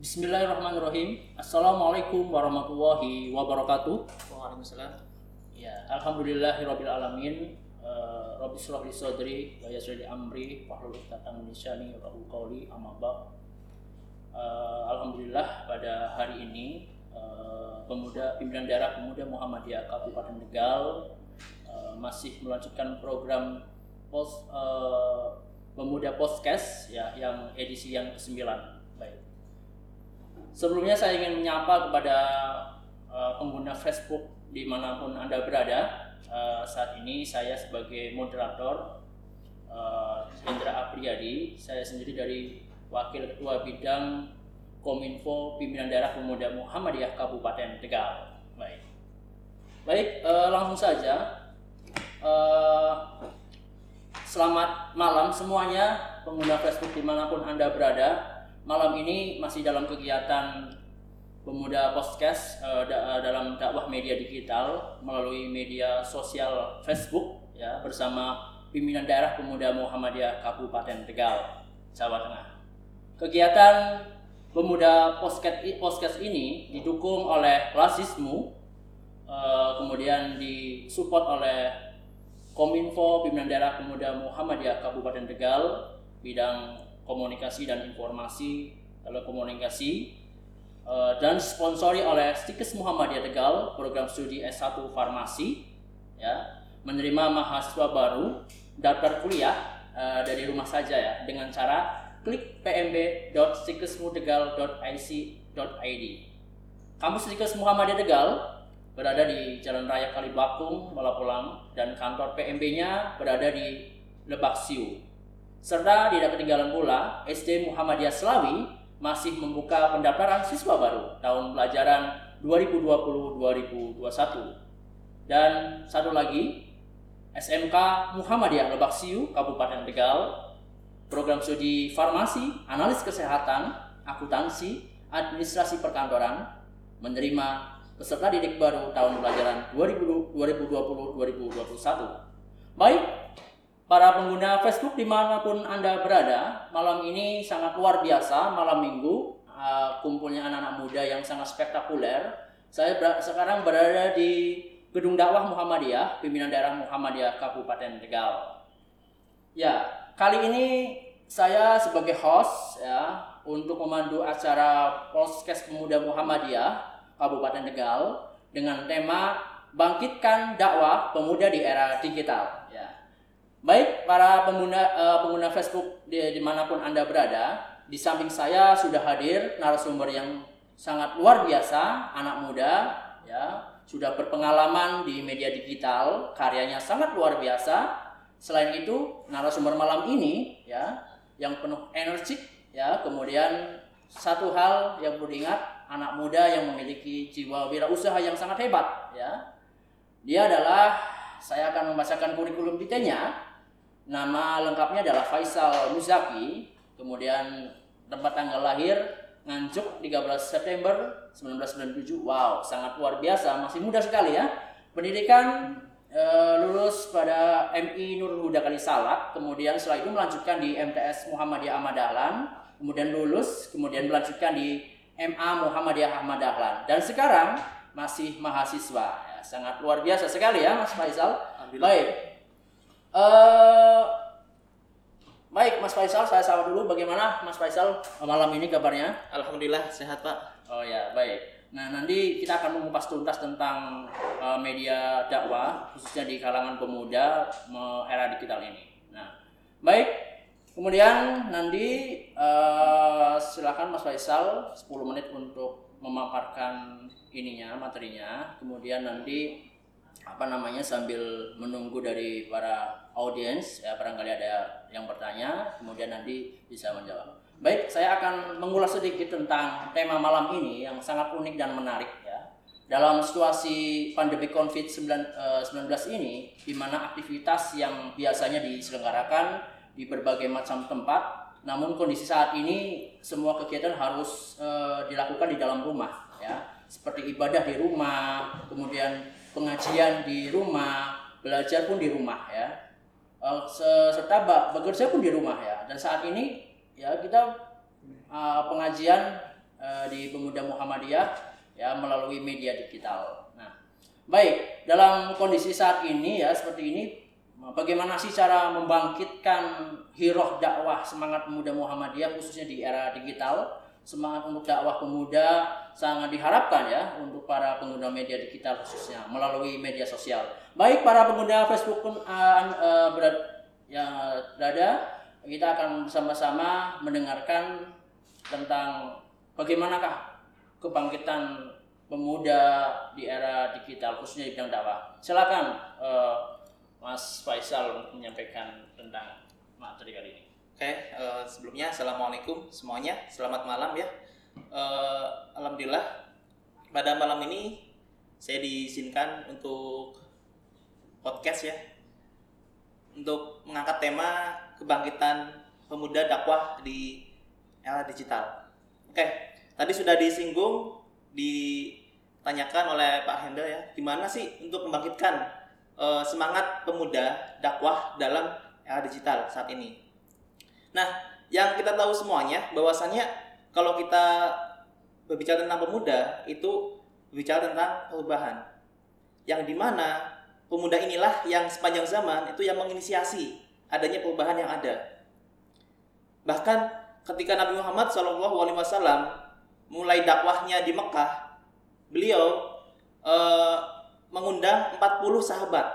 Bismillahirrahmanirrahim. Assalamualaikum warahmatullahi wabarakatuh. Waalaikumsalam. Ya, alhamdulillahirabbil alamin. Uh, Rabbi li sadri wa yassir li amri wahlul 'uqdatam min lisani yafqahu qawli amma ba'd. Uh, alhamdulillah pada hari ini uh, pemuda pimpinan daerah pemuda Muhammadiyah Kabupaten Tegal uh, masih melanjutkan program pos uh, pemuda podcast ya yang edisi yang ke-9. Sebelumnya saya ingin menyapa kepada uh, pengguna Facebook di mana pun Anda berada. Uh, saat ini saya sebagai moderator uh, Hendra Apriyadi, saya sendiri dari Wakil Ketua Bidang Kominfo Pimpinan Daerah Pemuda Muhammadiyah Kabupaten Tegal. Baik, baik uh, langsung saja. Uh, selamat malam semuanya pengguna Facebook di mana pun Anda berada malam ini masih dalam kegiatan pemuda podcast uh, da dalam dakwah media digital melalui media sosial Facebook ya bersama pimpinan daerah pemuda Muhammadiyah Kabupaten Tegal, Jawa Tengah. Kegiatan pemuda podcast podcast ini didukung oleh Lasismu uh, kemudian disupport oleh Kominfo pimpinan daerah pemuda Muhammadiyah Kabupaten Tegal bidang komunikasi dan informasi telekomunikasi uh, dan sponsori oleh Stikes Muhammadiyah Tegal program studi S1 Farmasi ya menerima mahasiswa baru daftar kuliah uh, dari rumah saja ya dengan cara klik pmb.stikesmutegal.ic.id Kampus Stikes Muhammadiyah Tegal berada di Jalan Raya Kalibakung, Malapulang dan kantor PMB-nya berada di Lebak Siu serta tidak ketinggalan pula SD Muhammadiyah Selawi masih membuka pendaftaran siswa baru tahun pelajaran 2020-2021. Dan satu lagi, SMK Muhammadiyah Lebak Siu, Kabupaten Tegal, program studi farmasi, analis kesehatan, akuntansi, administrasi perkantoran, menerima peserta didik baru tahun pelajaran 2020-2021. Baik, para pengguna Facebook di mana pun Anda berada, malam ini sangat luar biasa, malam minggu, uh, kumpulnya anak-anak muda yang sangat spektakuler. Saya ber sekarang berada di Gedung Dakwah Muhammadiyah, pimpinan daerah Muhammadiyah Kabupaten Tegal. Ya, kali ini saya sebagai host ya untuk memandu acara podcast pemuda Muhammadiyah Kabupaten Tegal dengan tema bangkitkan dakwah pemuda di era digital. Ya. Baik para pengguna uh, pengguna Facebook di, di mana pun anda berada, di samping saya sudah hadir narasumber yang sangat luar biasa, anak muda, ya sudah berpengalaman di media digital, karyanya sangat luar biasa. Selain itu narasumber malam ini, ya yang penuh energi, ya kemudian satu hal yang perlu diingat, anak muda yang memiliki jiwa wirausaha yang sangat hebat, ya dia adalah saya akan membacakan kurikulum vitae-nya Nama lengkapnya adalah Faisal Muzaki, kemudian tempat tanggal lahir Nganjuk 13 September 1997. Wow, sangat luar biasa, masih muda sekali ya. Pendidikan e, lulus pada MI Nurul Huda Kalisalak, kemudian setelah itu melanjutkan di MTS Muhammadiyah Ahmad Dahlan, kemudian lulus, kemudian melanjutkan di MA Muhammadiyah Ahmad Dahlan. Dan sekarang masih mahasiswa. Ya, sangat luar biasa sekali ya Mas Faisal. Baik, Uh, baik Mas Faisal, saya sapa dulu. Bagaimana Mas Faisal malam ini kabarnya? Alhamdulillah sehat Pak. Oh ya baik. Nah nanti kita akan mengupas tuntas tentang uh, media dakwah khususnya di kalangan pemuda era digital ini. Nah baik. Kemudian nanti uh, silakan Mas Faisal 10 menit untuk memaparkan ininya materinya. Kemudian nanti apa namanya sambil menunggu dari para audiens ya barangkali ada yang bertanya kemudian nanti bisa menjawab. Baik, saya akan mengulas sedikit tentang tema malam ini yang sangat unik dan menarik ya. Dalam situasi pandemi Covid-19 eh, ini di mana aktivitas yang biasanya diselenggarakan di berbagai macam tempat namun kondisi saat ini semua kegiatan harus e, dilakukan di dalam rumah ya seperti ibadah di rumah kemudian pengajian di rumah belajar pun di rumah ya uh, serta bekerja pun di rumah ya dan saat ini ya kita uh, pengajian uh, di Pemuda Muhammadiyah ya melalui media digital. Nah, baik dalam kondisi saat ini ya seperti ini, bagaimana sih cara membangkitkan hiroh dakwah semangat pemuda Muhammadiyah khususnya di era digital? Semangat untuk dakwah pemuda sangat diharapkan ya untuk para pengguna media digital khususnya melalui media sosial. Baik para pengguna Facebook pun uh, uh, berada, yang berada kita akan bersama-sama mendengarkan tentang bagaimanakah kebangkitan pemuda di era digital khususnya di bidang dakwah. Silakan uh, Mas Faisal menyampaikan tentang materi kali ini. Oke, uh, sebelumnya assalamualaikum semuanya, selamat malam ya. Uh, Alhamdulillah pada malam ini saya diizinkan untuk podcast ya untuk mengangkat tema kebangkitan pemuda dakwah di era digital. Oke, tadi sudah disinggung, ditanyakan oleh Pak Hendra ya, gimana sih untuk membangkitkan uh, semangat pemuda dakwah dalam era digital saat ini. Nah, yang kita tahu semuanya bahwasannya kalau kita berbicara tentang pemuda itu berbicara tentang perubahan. Yang di mana pemuda inilah yang sepanjang zaman itu yang menginisiasi adanya perubahan yang ada. Bahkan ketika Nabi Muhammad SAW mulai dakwahnya di Mekah, beliau e, mengundang 40 sahabat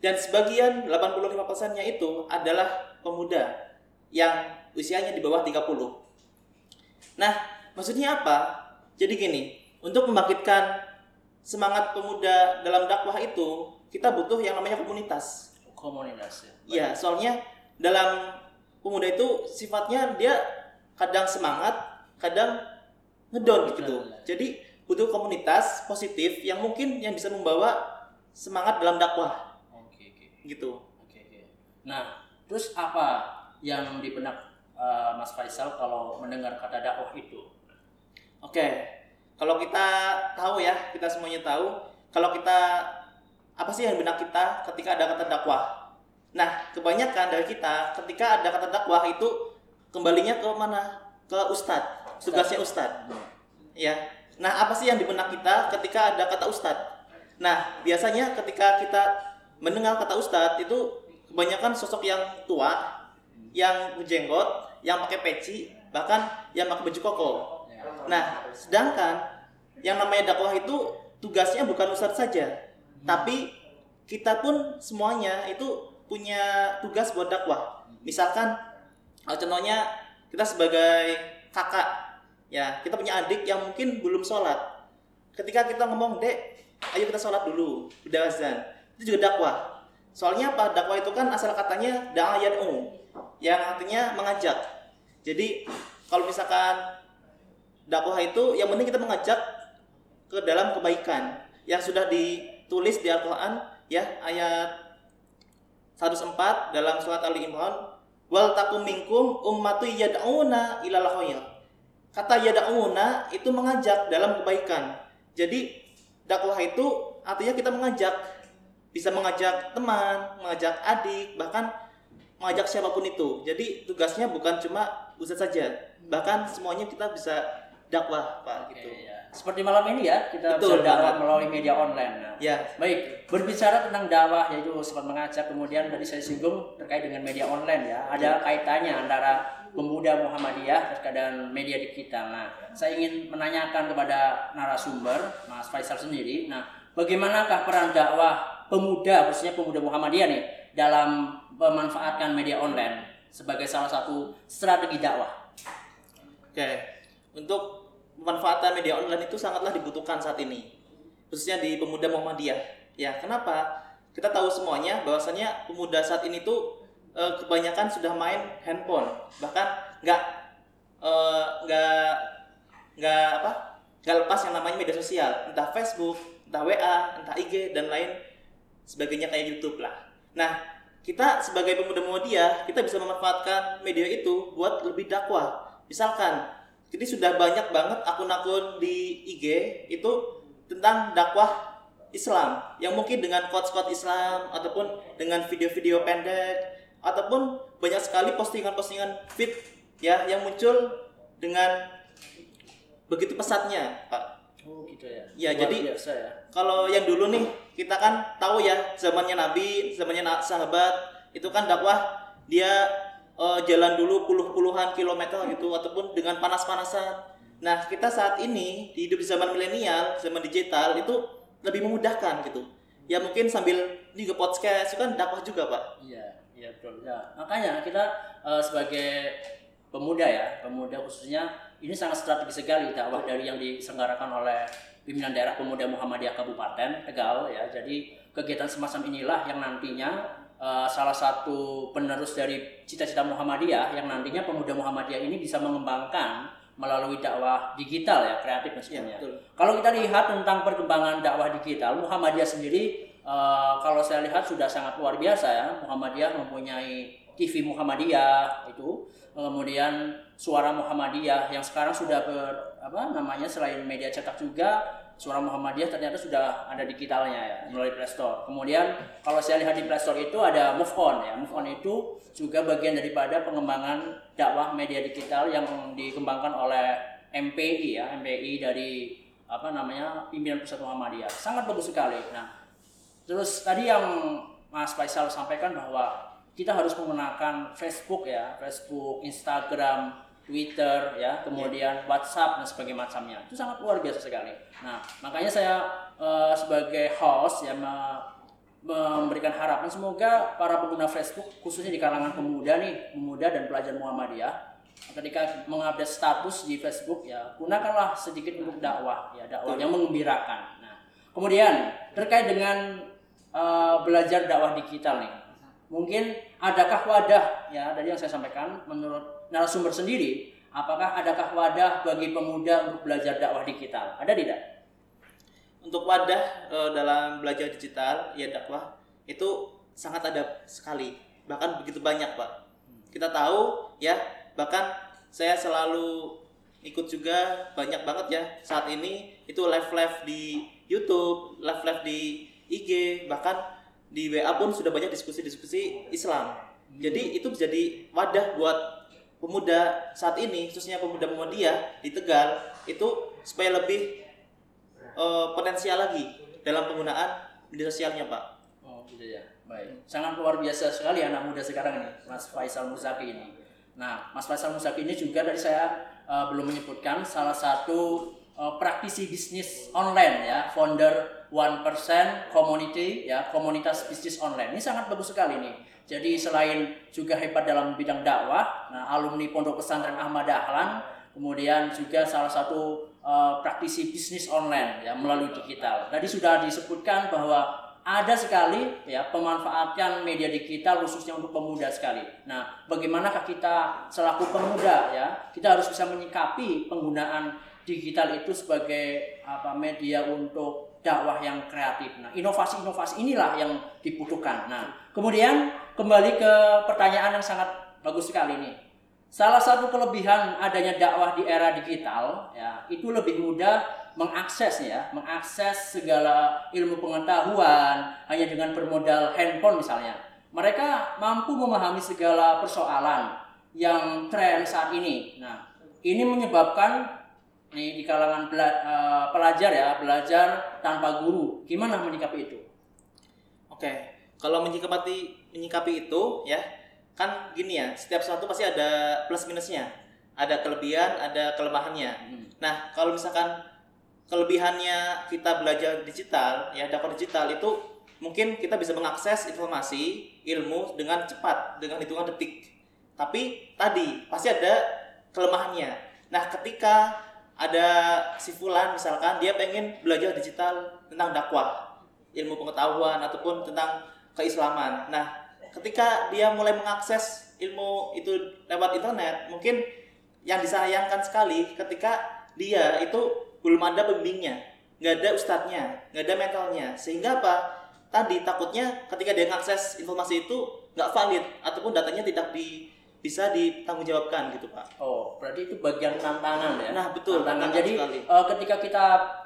dan sebagian 85%-nya itu adalah pemuda yang usianya di bawah 30. Nah, maksudnya apa? Jadi gini, untuk membangkitkan semangat pemuda dalam dakwah itu kita butuh yang namanya komunitas. Komunitas ya. Iya, soalnya dalam pemuda itu sifatnya dia kadang semangat, kadang ngedon gitu. Jadi butuh komunitas positif yang mungkin yang bisa membawa semangat dalam dakwah. Oke, oke. Gitu. Oke, oke. Nah, terus apa yang di benak uh, Mas Faisal kalau mendengar kata dakwah itu? Oke. Kalau kita tahu ya, kita semuanya tahu, kalau kita apa sih yang benak kita ketika ada kata dakwah? Nah, kebanyakan dari kita ketika ada kata dakwah itu kembalinya ke mana? Ke ustadz, tugasnya ustadz. Ya. Nah, apa sih yang di benak kita ketika ada kata ustadz? Nah, biasanya ketika kita mendengar kata ustadz itu kebanyakan sosok yang tua, yang berjenggot, yang pakai peci, bahkan yang pakai baju koko. Nah, sedangkan yang namanya dakwah itu tugasnya bukan ustadz saja, tapi kita pun semuanya itu punya tugas buat dakwah. Misalkan eh, contohnya kita sebagai kakak ya kita punya adik yang mungkin belum sholat. Ketika kita ngomong dek, ayo kita sholat dulu, udah azan. Itu juga dakwah. Soalnya apa? Dakwah itu kan asal katanya da'ayat um, yang artinya mengajak. Jadi kalau misalkan dakwah itu yang penting kita mengajak ke dalam kebaikan yang sudah di tulis di Al-Qur'an ya ayat 104 dalam surat Ali Imran wal takum minkum ummatu yad'una ilal khair. Kata yad'una itu mengajak dalam kebaikan. Jadi dakwah itu artinya kita mengajak bisa mengajak teman, mengajak adik, bahkan mengajak siapa pun itu. Jadi tugasnya bukan cuma ustaz saja, bahkan semuanya kita bisa dakwah Pak gitu. ya. Seperti malam ini ya kita Betul, bisa dakwah melalui media online. Nah, ya. Baik, berbicara tentang dakwah yaitu sempat mengajak kemudian tadi saya singgung terkait dengan media online ya. Ada ya. kaitannya antara pemuda Muhammadiyah dengan media digital. Nah, saya ingin menanyakan kepada narasumber Mas Faisal sendiri. Nah, bagaimanakah peran dakwah pemuda khususnya pemuda Muhammadiyah nih dalam memanfaatkan media online sebagai salah satu strategi dakwah? Oke, untuk pemanfaatan media online itu sangatlah dibutuhkan saat ini khususnya di pemuda Muhammadiyah. Ya kenapa? Kita tahu semuanya bahwasanya pemuda saat ini tuh e, kebanyakan sudah main handphone bahkan nggak e, nggak nggak apa nggak lepas yang namanya media sosial entah Facebook entah WA entah IG dan lain sebagainya kayak YouTube lah nah kita sebagai pemuda Muhammadiyah kita bisa memanfaatkan media itu buat lebih dakwah misalkan jadi sudah banyak banget akun-akun di IG itu tentang dakwah Islam yang mungkin dengan quotes-quotes Islam ataupun dengan video-video pendek ataupun banyak sekali postingan-postingan fit ya yang muncul dengan begitu pesatnya, Pak. Oh gitu ya. Ya, Luar jadi- biasa ya. Kalau yang dulu nih kita kan tahu ya zamannya Nabi, zamannya sahabat itu kan dakwah dia eh, jalan dulu puluh-puluhan kilometer gitu ataupun dengan panas-panasan. Nah kita saat ini di hidup di zaman milenial, zaman digital itu lebih memudahkan gitu. Ya mungkin sambil juga podcast itu kan dakwah juga pak. Iya, iya betul. Ya, makanya kita eh, sebagai pemuda ya, pemuda khususnya ini sangat strategis sekali dakwah dari yang diselenggarakan oleh pimpinan daerah pemuda Muhammadiyah Kabupaten Tegal ya. Jadi kegiatan semacam inilah yang nantinya eh, salah satu penerus dari cita-cita Muhammadiyah yang nantinya pemuda Muhammadiyah ini bisa mengembangkan melalui dakwah digital ya, kreatif dan Ya sebagainya. betul. Kalau kita lihat tentang perkembangan dakwah digital, Muhammadiyah sendiri eh, kalau saya lihat sudah sangat luar biasa ya. Muhammadiyah mempunyai TV Muhammadiyah itu, kemudian suara Muhammadiyah yang sekarang sudah ber apa namanya selain media cetak juga suara Muhammadiyah ternyata sudah ada digitalnya ya melalui Play Store. Kemudian kalau saya lihat di Play Store itu ada Move On ya. Move On itu juga bagian daripada pengembangan dakwah media digital yang dikembangkan oleh MPI ya, MPI dari apa namanya pimpinan pusat Muhammadiyah. Sangat bagus sekali. Nah, terus tadi yang Mas Faisal sampaikan bahwa kita harus menggunakan Facebook ya, Facebook, Instagram, Twitter ya, kemudian WhatsApp dan sebagainya macamnya. Itu sangat luar biasa sekali. Nah, makanya saya eh, sebagai host ya me- memberikan harapan semoga para pengguna Facebook khususnya di kalangan pemuda nih, pemuda dan pelajar Muhammadiyah ketika mengupdate status di Facebook ya gunakanlah sedikit untuk dakwah ya dakwah yang mengembirakan. Nah, kemudian terkait dengan eh, belajar dakwah digital nih, mungkin adakah wadah ya dari yang saya sampaikan menurut narasumber sendiri, apakah adakah wadah bagi pemuda untuk belajar dakwah digital? Ada tidak? Untuk wadah eh, dalam belajar digital ya dakwah itu sangat ada sekali bahkan begitu banyak pak. Kita tahu ya bahkan saya selalu ikut juga banyak banget ya saat ini itu live live di YouTube, live live di IG bahkan di WA pun sudah banyak diskusi-diskusi Islam. Jadi itu jadi wadah buat pemuda saat ini khususnya pemuda Muhammadiyah di Tegal itu supaya lebih eh, potensial lagi dalam penggunaan media sosialnya Pak. Oh gitu ya, baik. Sangat luar biasa sekali anak muda sekarang ini, Mas Faisal Musaki ini. Nah, Mas Faisal Musaki ini juga tadi saya eh, belum menyebutkan salah satu eh, praktisi bisnis online ya, founder 1% community ya, komunitas bisnis online. Ini sangat bagus sekali nih. Jadi selain juga hebat dalam bidang dakwah, nah alumni Pondok Pesantren Ahmad Dahlan, kemudian juga salah satu eh, praktisi bisnis online ya melalui digital. Tadi sudah disebutkan bahwa ada sekali ya pemanfaatan media digital khususnya untuk pemuda sekali. Nah, bagaimanakah kita selaku pemuda ya, kita harus bisa menyikapi penggunaan digital itu sebagai apa media untuk dakwah yang kreatif. Nah, inovasi-inovasi inilah yang dibutuhkan. Nah, kemudian kembali ke pertanyaan yang sangat bagus sekali nih. Salah satu kelebihan adanya dakwah di era digital ya, itu lebih mudah mengakses ya, mengakses segala ilmu pengetahuan hanya dengan bermodal handphone misalnya. Mereka mampu memahami segala persoalan yang tren saat ini. Nah, ini menyebabkan nih di kalangan bela- eh, pelajar ya, belajar tanpa guru. Gimana menyikapi itu? Oke, kalau menyikapi menyikapi itu ya kan gini ya, setiap sesuatu pasti ada plus minusnya, ada kelebihan, ada kelemahannya. Hmm. Nah, kalau misalkan kelebihannya kita belajar digital, ya dakwah digital itu mungkin kita bisa mengakses informasi, ilmu dengan cepat, dengan hitungan detik. Tapi tadi pasti ada kelemahannya. Nah, ketika ada si fulan misalkan dia pengen belajar digital tentang dakwah, ilmu pengetahuan ataupun tentang keislaman. Nah, ketika dia mulai mengakses ilmu itu lewat internet, mungkin yang disayangkan sekali ketika dia itu belum ada pembimbingnya, nggak ada ustadznya, nggak ada mentalnya, sehingga apa? Tadi takutnya ketika dia mengakses informasi itu nggak valid ataupun datanya tidak di, bisa ditanggungjawabkan gitu pak. Oh, berarti itu bagian tantangan ya? Nah, betul, Tantangan. tantangan Jadi sekali. eh, ketika kita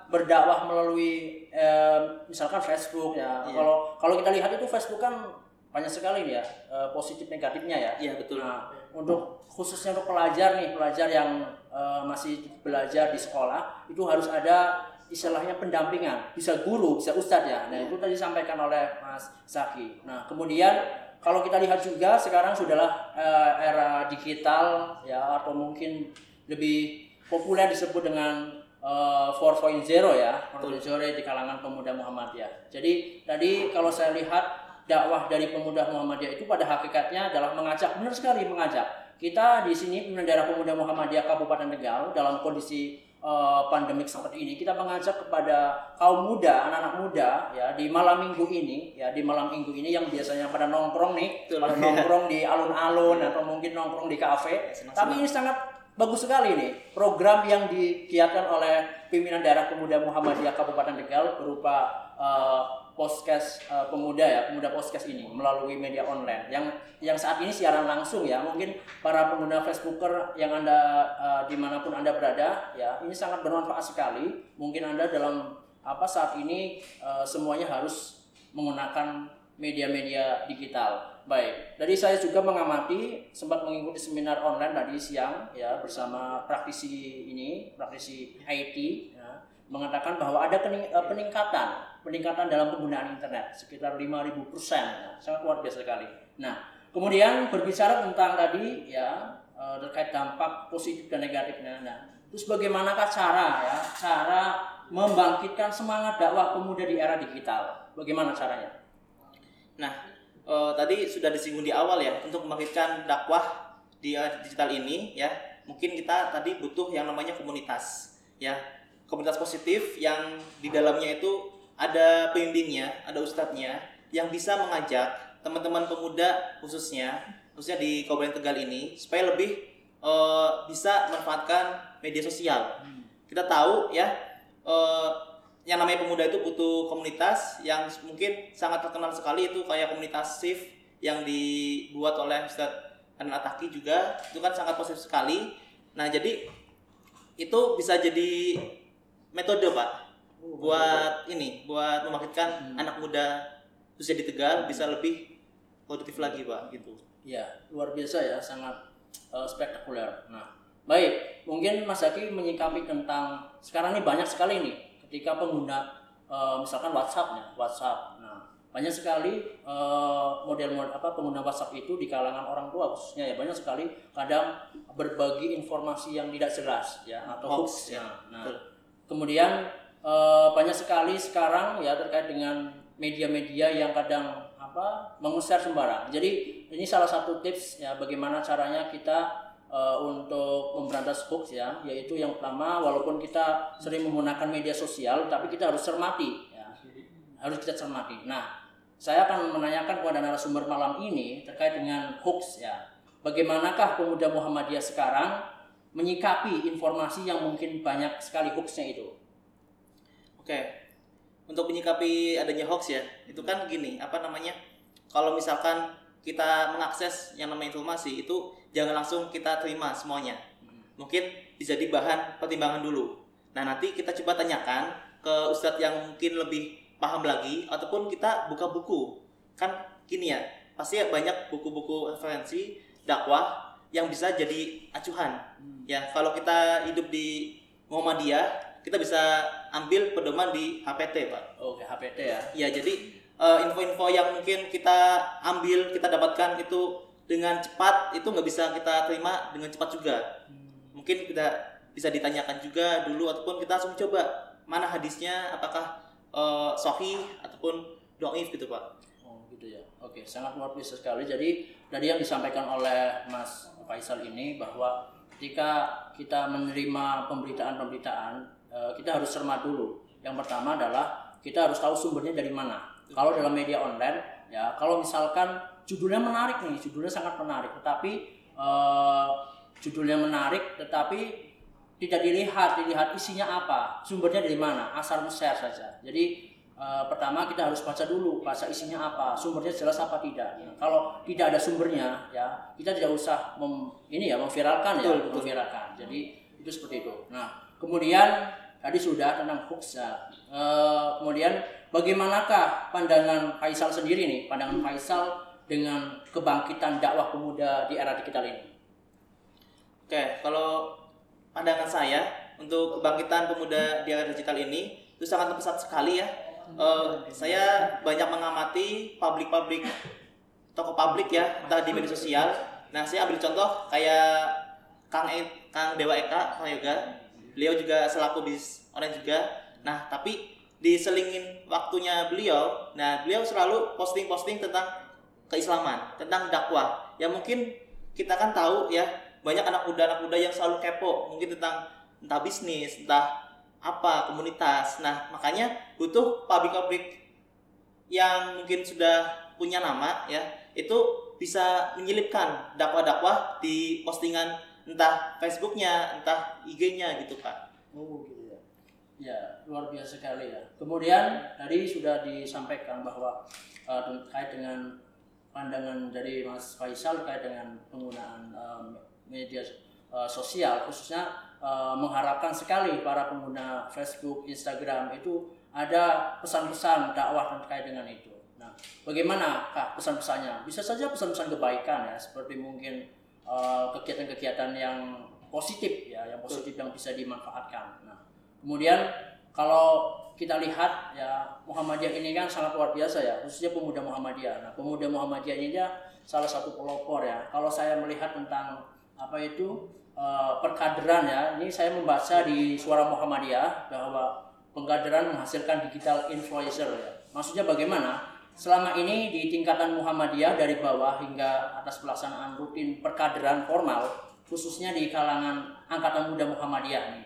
berdakwah melalui eh, misalkan Facebook ya, Iya. kalau kalau kita lihat itu Facebook kan banyak sekali ya eh, positif negatifnya ya. Iya betul. Nah, untuk khususnya untuk pelajar nih, pelajar yang uh, masih belajar di sekolah itu harus ada istilahnya pendampingan, bisa guru, bisa ustadz ya. Nah, itu tadi disampaikan oleh Mas Zaki. Nah, kemudian kalau kita lihat juga sekarang sudahlah uh, era digital ya atau mungkin lebih populer disebut dengan uh, 4.0 ya, 4.0 di kalangan pemuda Muhammadiyah. Jadi tadi kalau saya lihat dakwah dari pemuda Muhammadiyah itu pada hakikatnya adalah mengajak, benar sekali mengajak. Kita di sini daerah pemuda Muhammadiyah Kabupaten Tegal dalam kondisi uh, pandemik seperti ini kita mengajak kepada kaum muda, anak-anak muda ya di malam minggu ini ya di malam minggu ini yang biasanya pada nongkrong nih, pada nongkrong di alun-alun atau mungkin nongkrong di kafe. Tapi ini sangat bagus sekali nih program yang digiatkan oleh pimpinan daerah pemuda Muhammadiyah Kabupaten Tegal berupa uh, podcast uh, pemuda ya pemuda podcast ini melalui media online. Yang yang saat ini siaran langsung ya. Mungkin para pengguna Facebooker yang anda uh, di mana pun anda berada ya ini sangat bermanfaat sekali. Mungkin anda dalam apa saat ini uh, semuanya harus menggunakan media-media digital baik dari saya juga mengamati sempat mengikuti seminar online tadi siang ya bersama praktisi ini praktisi IT ya, mengatakan bahwa ada peningkatan peningkatan dalam penggunaan internet sekitar 5000 persen, ya, sangat luar biasa sekali. Nah, kemudian berbicara tentang tadi ya eh, terkait dampak positif dan negatifnya. Nah, terus bagaimanakah cara ya cara membangkitkan semangat dakwah pemuda di era digital? Bagaimana caranya? Nah, eh, tadi sudah disinggung di awal ya untuk membangkitkan dakwah di era digital ini ya mungkin kita tadi butuh yang namanya komunitas ya komunitas positif yang di dalamnya itu ada pembimbingnya, ada ustadznya yang bisa mengajak teman-teman pemuda khususnya khususnya di Kabupaten Tegal ini supaya lebih uh, bisa memanfaatkan media sosial. Hmm. Kita tahu ya uh, yang namanya pemuda itu butuh komunitas yang mungkin sangat terkenal sekali itu kayak komunitas SIF yang dibuat oleh Ustadz Anan Ataki juga. Itu kan sangat positif sekali. Nah jadi itu bisa jadi metode pak buat ini buat membangkitkan hmm. anak muda usia di Tegal bisa lebih produktif lagi pak gitu. Ya luar biasa ya sangat uh, spektakuler. Nah baik mungkin Mas Zaki menyikapi tentang sekarang ini banyak sekali nih ketika pengguna uh, misalkan WhatsApp WhatsApp. Nah banyak sekali uh, model model apa pengguna WhatsApp itu di kalangan orang tua khususnya ya banyak sekali kadang berbagi informasi yang tidak jelas ya atau hoax ya. nah kemudian uh, banyak sekali sekarang ya terkait dengan media-media yang kadang apa mengusir sembarang. Jadi ini salah satu tips ya bagaimana caranya kita uh, untuk memberantas hoax ya, yaitu yang pertama walaupun kita sering menggunakan media sosial, tapi kita harus cermati ya, harus kita cermati. Nah, saya akan menanyakan kepada narasumber malam ini terkait dengan hoax ya. Bagaimanakah pemuda Muhammadiyah sekarang menyikapi informasi yang mungkin banyak sekali hoaxnya itu? Oke. Untuk menyikapi adanya hoax ya, itu kan gini, apa namanya? Kalau misalkan kita mengakses yang namanya informasi itu jangan langsung kita terima semuanya. Mungkin bisa di bahan pertimbangan dulu. Nah, nanti kita coba tanyakan ke ustadz yang mungkin lebih paham lagi ataupun kita buka buku. Kan gini ya, pasti banyak buku-buku referensi dakwah yang bisa jadi acuan. Hmm. Ya, kalau kita hidup di Muhammadiyah kita bisa ambil pedoman di HPT pak. Oke HPT ya. Iya jadi uh, info-info yang mungkin kita ambil kita dapatkan itu dengan cepat itu nggak bisa kita terima dengan cepat juga. Mungkin kita bisa ditanyakan juga dulu ataupun kita langsung coba mana hadisnya apakah uh, sahih ataupun doif gitu pak. Oh gitu ya. Oke sangat luar biasa sekali. Jadi tadi yang disampaikan oleh Mas Faisal ini bahwa ketika kita menerima pemberitaan-pemberitaan Eh, kita harus cermat dulu. Yang pertama adalah kita harus tahu sumbernya dari mana. Kalau dalam media online, ya kalau misalkan judulnya menarik nih, judulnya sangat menarik, tetapi uh, judulnya menarik, tetapi tidak dilihat, dilihat isinya apa, sumbernya dari mana, asal share saja. Jadi uh, pertama kita harus baca dulu, baca isinya apa, sumbernya jelas apa tidak. Ya, kalau tidak ada sumbernya, ya kita tidak usah mem, ini ya memviralkan ya, memviralkan. Jadi itu seperti itu. Nah kemudian tadi sudah tentang hoax ya. E, kemudian bagaimanakah pandangan Faisal sendiri nih, pandangan Faisal dengan kebangkitan dakwah pemuda di era digital ini? Oke, kalau pandangan saya untuk kebangkitan pemuda di era digital ini itu sangat pesat sekali ya. Eh, saya banyak mengamati publik-publik toko publik ya, entah di media sosial. Nah, saya ambil contoh kayak Kang e, Kang Dewa Eka Prayoga. Beliau juga selaku bis online juga. Nah, tapi diselingin waktunya beliau, nah beliau selalu posting-posting tentang keislaman, tentang dakwah. Ya mungkin kita kan tahu ya banyak anak muda anak muda yang selalu kepo mungkin tentang entah bisnis entah apa komunitas. Nah makanya butuh pabrik-pabrik yang mungkin sudah punya nama ya itu bisa menyelipkan dakwah-dakwah di postingan entah Facebooknya entah IG-nya gitu pak. Oh gitu ya. Ya luar biasa sekali ya. Kemudian tadi sudah disampaikan bahwa uh, dengan pandangan dari Mas Faisal terkait dengan penggunaan um, media uh, sosial khususnya uh, mengharapkan sekali para pengguna Facebook, Instagram itu ada pesan-pesan dakwah terkait dengan itu. Nah, bagaimana kah pesan-pesannya? Bisa saja pesan-pesan kebaikan ya, seperti mungkin kegiatan kegiatan-kegiatan yang positif ya, yang positif yang bisa dimanfaatkan. Nah, kemudian kalau kita lihat ya Muhammadiyah ini kan sangat luar biasa ya, khususnya pemuda Muhammadiyah. Nah, pemuda Muhammadiyah ini dia salah satu pelopor ya. Kalau saya melihat tentang apa itu uh, perkaderan ya. Ini saya membaca di Suara Muhammadiyah bahwa pengkaderan menghasilkan digital influencer ya. Maksudnya bagaimana? Selama ini di tingkatan Muhammadiyah dari bawah hingga atas pelaksanaan rutin perkaderan formal khususnya di kalangan angkatan muda Muhammadiyah ini.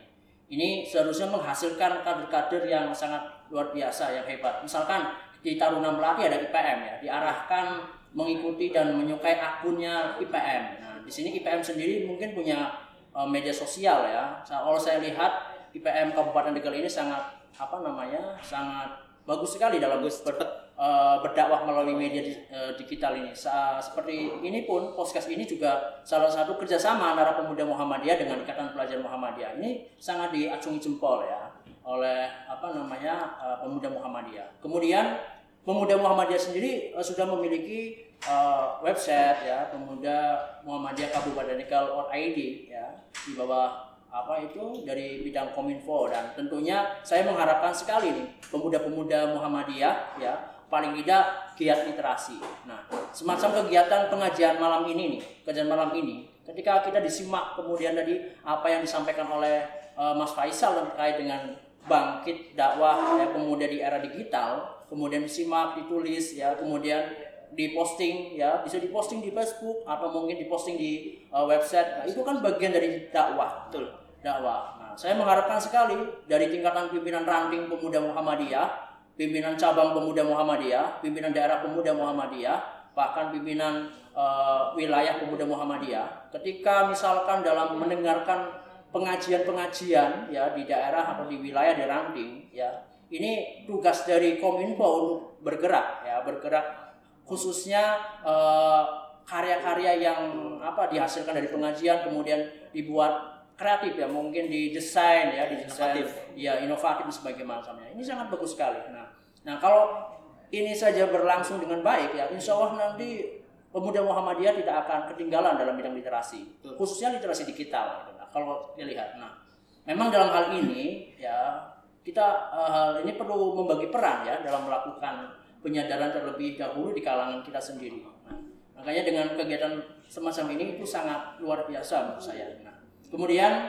Ini seharusnya menghasilkan kader-kader yang sangat luar biasa yang hebat. Misalkan di Taruna Melati ada IPM ya, diarahkan mengikuti dan menyukai akunnya IPM. Nah, di sini IPM sendiri mungkin punya uh, media sosial ya. Kalau saya lihat IPM Kabupaten Tegal ini sangat apa namanya sangat bagus sekali dalam ber, uh, berdakwah melalui media di, uh, digital ini. Sa seperti ini pun podcast ini juga salah satu kerjasama antara pemuda Muhammadiyah dengan Ikatan Pelajar Muhammadiyah. Ini sangat diacungi jempol ya oleh apa namanya uh, pemuda Muhammadiyah. Kemudian pemuda Muhammadiyah sendiri uh, sudah memiliki uh, website ya pemuda Muhammadiyah Kabupaten Nikel.id ya di bawah apa itu dari bidang kominfo dan tentunya saya mengharapkan sekali nih pemuda-pemuda Muhammadiyah ya paling tidak giat literasi. Nah, semacam kegiatan pengajian malam ini nih, kajian malam ini, ketika kita disimak kemudian tadi apa yang disampaikan oleh uh, Mas Faisal terkait dengan bangkit dakwah ya, pemuda di era digital, kemudian disimak, ditulis ya, kemudian diposting ya bisa diposting di Facebook atau mungkin diposting di uh, website. Nah, itu kan bagian dari dakwah. Betul. Dakwah. Nah saya mengharapkan sekali dari tingkatan pimpinan ranting pemuda Muhammadiyah pimpinan cabang pemuda Muhammadiyah pimpinan daerah pemuda Muhammadiyah bahkan pimpinan uh, wilayah pemuda Muhammadiyah. Ketika misalkan dalam mendengarkan pengajian-pengajian ya di daerah atau di wilayah di ranting ya ini tugas dari Kominfo untuk bergerak ya bergerak khususnya eh, karya-karya yang apa dihasilkan dari pengajian kemudian dibuat kreatif ya mungkin di desain ya di desain ya inovatif dan sebagainya. Ini sangat bagus sekali. Nah nah kalau ini saja berlangsung dengan baik ya insya Allah nanti pemuda Muhammadiyah tidak akan ketinggalan dalam bidang literasi khususnya literasi digital gitu. nah, kalau dilihat nah memang dalam hal ini ya kita uh, hal ini perlu membagi peran ya dalam melakukan penyadaran terlebih dahulu di kalangan kita sendiri. Nah, makanya dengan kegiatan semacam ini itu sangat luar biasa menurut saya. Nah, kemudian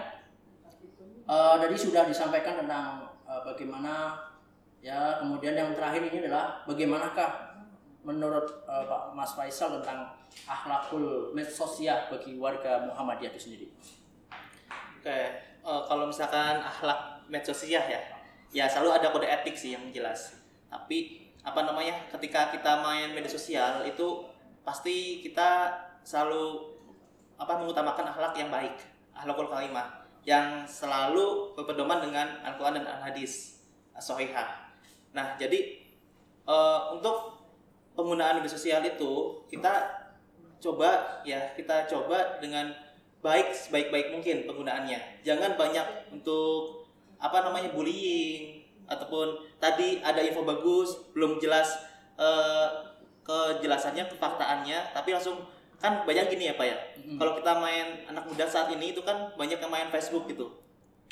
uh, tadi sudah disampaikan tentang uh, bagaimana ya kemudian yang terakhir ini adalah bagaimanakah menurut uh, Pak Mas Faisal tentang akhlakul medsosiyah bagi warga Muhammadiyah itu sendiri. Oke, uh, kalau misalkan akhlak medsosiyah ya, ya selalu ada kode etik sih yang jelas. Tapi apa namanya ketika kita main media sosial itu pasti kita selalu apa mengutamakan akhlak yang baik akhlakul kalimah yang selalu berpedoman dengan Al-Quran dan Al-Hadis Sohihah. Nah, jadi uh, untuk penggunaan media sosial itu kita coba ya kita coba dengan baik sebaik-baik mungkin penggunaannya. Jangan banyak untuk apa namanya bullying, ataupun tadi ada info bagus belum jelas uh, kejelasannya kefaktaannya tapi langsung kan banyak gini ya pak ya Mm-mm. kalau kita main anak muda saat ini itu kan banyak yang main Facebook gitu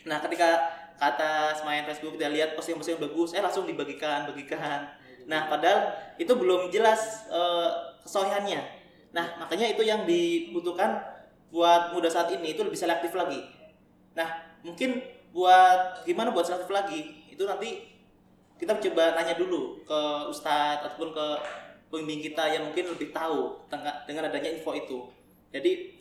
nah ketika ke atas main Facebook kita lihat posting-posting bagus eh langsung dibagikan bagikan. Nah padahal itu belum jelas eh, kesohihannya. Nah makanya itu yang dibutuhkan buat muda saat ini itu lebih selektif lagi. Nah mungkin buat gimana buat selektif lagi itu nanti kita coba nanya dulu ke ustadz ataupun ke pembimbing kita yang mungkin lebih tahu dengan adanya info itu. Jadi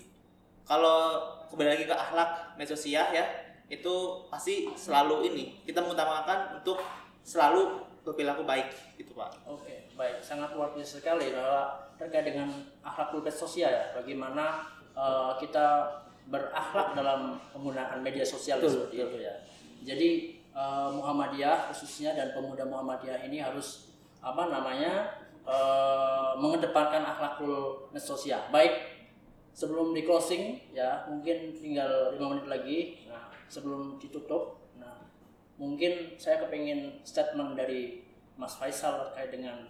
kalau kembali lagi ke akhlak media sosial ya, itu pasti selalu ini kita mengutamakan untuk selalu berperilaku baik gitu pak. Oke, baik. Sangat luar biasa sekali bahwa terkait dengan akhlak media sosial ya, bagaimana eh, kita berakhlak dalam penggunaan media sosial Betul, seperti itu ya. Jadi eh, Muhammadiyah khususnya dan pemuda Muhammadiyah ini harus apa namanya eh, mengedepankan akhlakul sosial. Baik sebelum di closing ya mungkin tinggal lima menit lagi. Nah sebelum ditutup, nah mungkin saya kepingin statement dari Mas Faisal terkait dengan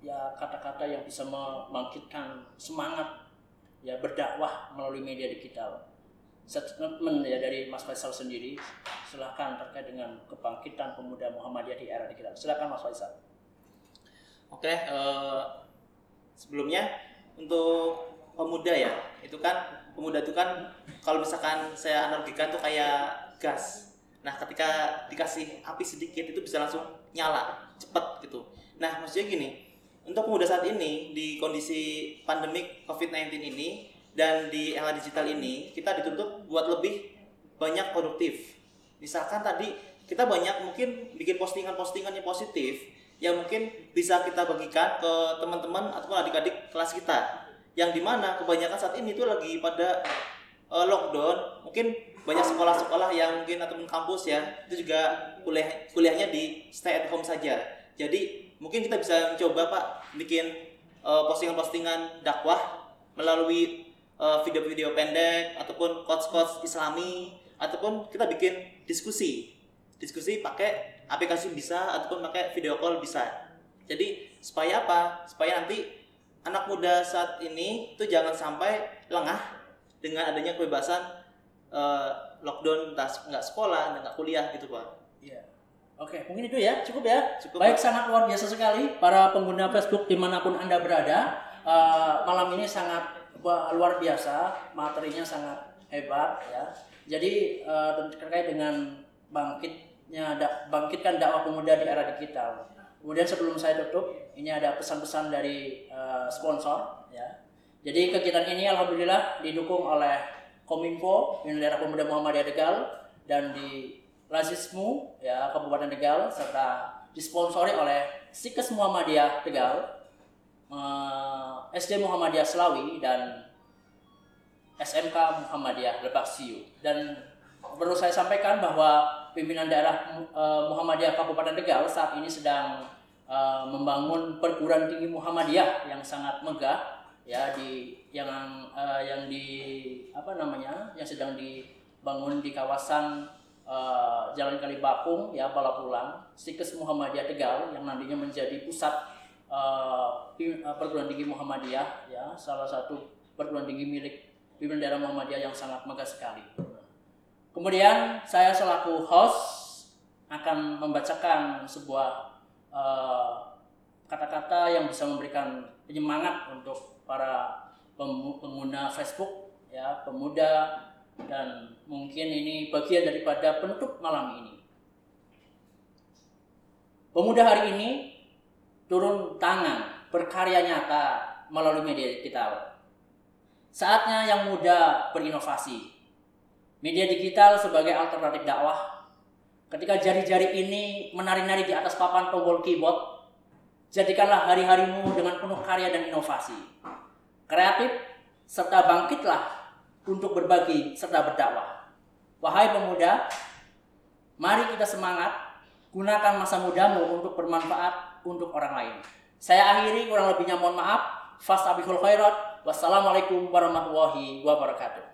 ya kata-kata yang bisa membangkitkan semangat ya berdakwah melalui media digital. Statement ya dari Mas Faisal sendiri, silahkan terkait dengan kebangkitan pemuda Muhammadiyah di era digital. Silakan Mas Faisal. Oke, eh, sebelumnya untuk pemuda ya, itu kan pemuda itu kan kalau misalkan saya analogikan tuh kayak gas. Nah, ketika dikasih api sedikit itu bisa langsung nyala, cepet gitu. Nah, maksudnya gini, untuk pemuda saat ini di kondisi pandemik COVID-19 ini dan di era digital ini, kita dituntut buat lebih banyak produktif. Misalkan tadi kita banyak mungkin bikin postingan-postingan yang positif yang mungkin bisa kita bagikan ke teman-teman ataupun adik-adik kelas kita yang di mana kebanyakan saat ini tuh lagi pada eh, lockdown. Mungkin banyak sekolah-sekolah yang mungkin ataupun kampus ya itu juga kuliah kuliahnya di stay at home saja. Jadi mungkin kita bisa mencoba pak bikin eh, postingan-postingan dakwah melalui eh, video-video pendek ataupun quotes-quotes islami ataupun kita bikin diskusi. Diskusi pakai aplikasi bisa ataupun pakai video call bisa. Jadi supaya apa? Supaya nanti anak muda saat ini tuh jangan sampai lengah dengan adanya kebebasan eh, lockdown entah nggak sekolah nggak kuliah gitu pak Iya. Oke, mungkin itu ya, cukup ya. Cukup, Baik, Pak. sangat luar biasa sekali para pengguna Facebook di mana pun anda berada. Eh, malam ini sangat luar biasa, materinya sangat hebat ya. Jadi eh, terkait dengan bangkitnya, bangkitkan dakwah pemuda di era digital. Kemudian sebelum saya tutup, ini ada pesan-pesan dari eh, sponsor ya. Jadi kegiatan ini alhamdulillah didukung oleh Kominfo, Daerah Pemuda Muhammadiyah Tegal dan di Lazismu ya Kabupaten Tegal serta disponsori oleh Sikes Muhammadiyah Tegal, eh, SD Muhammadiyah Selawi dan SMK Muhammadiyah Lebak Siu. Dan perlu saya sampaikan bahwa pimpinan daerah eh, Muhammadiyah Kabupaten Tegal saat ini sedang eh, membangun perguruan tinggi Muhammadiyah yang sangat megah ya di yang eh, yang di apa namanya yang sedang dibangun di kawasan eh, Jalan Kalibakung ya Balapulang Sikes Muhammadiyah Tegal yang nantinya menjadi pusat perguruan tinggi Muhammadiyah ya salah satu perguruan tinggi milik pimpinan daerah Muhammadiyah yang sangat megah sekali. Kemudian saya selaku host akan membacakan sebuah eh, kata-kata yang bisa memberikan penyemangat untuk para pengguna Facebook ya pemuda dan mungkin ini bagian daripada penutup malam ini. Pemuda hari ini turun tangan berkarya nyata melalui media digital. Saatnya yang muda berinovasi. Media digital sebagai alternatif dakwah. Ketika jari-jari ini menari-nari di atas papan tombol keyboard, jadikanlah hari-harimu dengan penuh karya dan inovasi. Kreatif serta bangkitlah untuk berbagi serta berdakwah. Wahai pemuda, mari kita semangat, gunakan masa mudamu untuk bermanfaat untuk orang lain. Saya akhiri kurang lebihnya mohon maaf. Fastabihul khairat. Wassalamualaikum warahmatullahi wabarakatuh.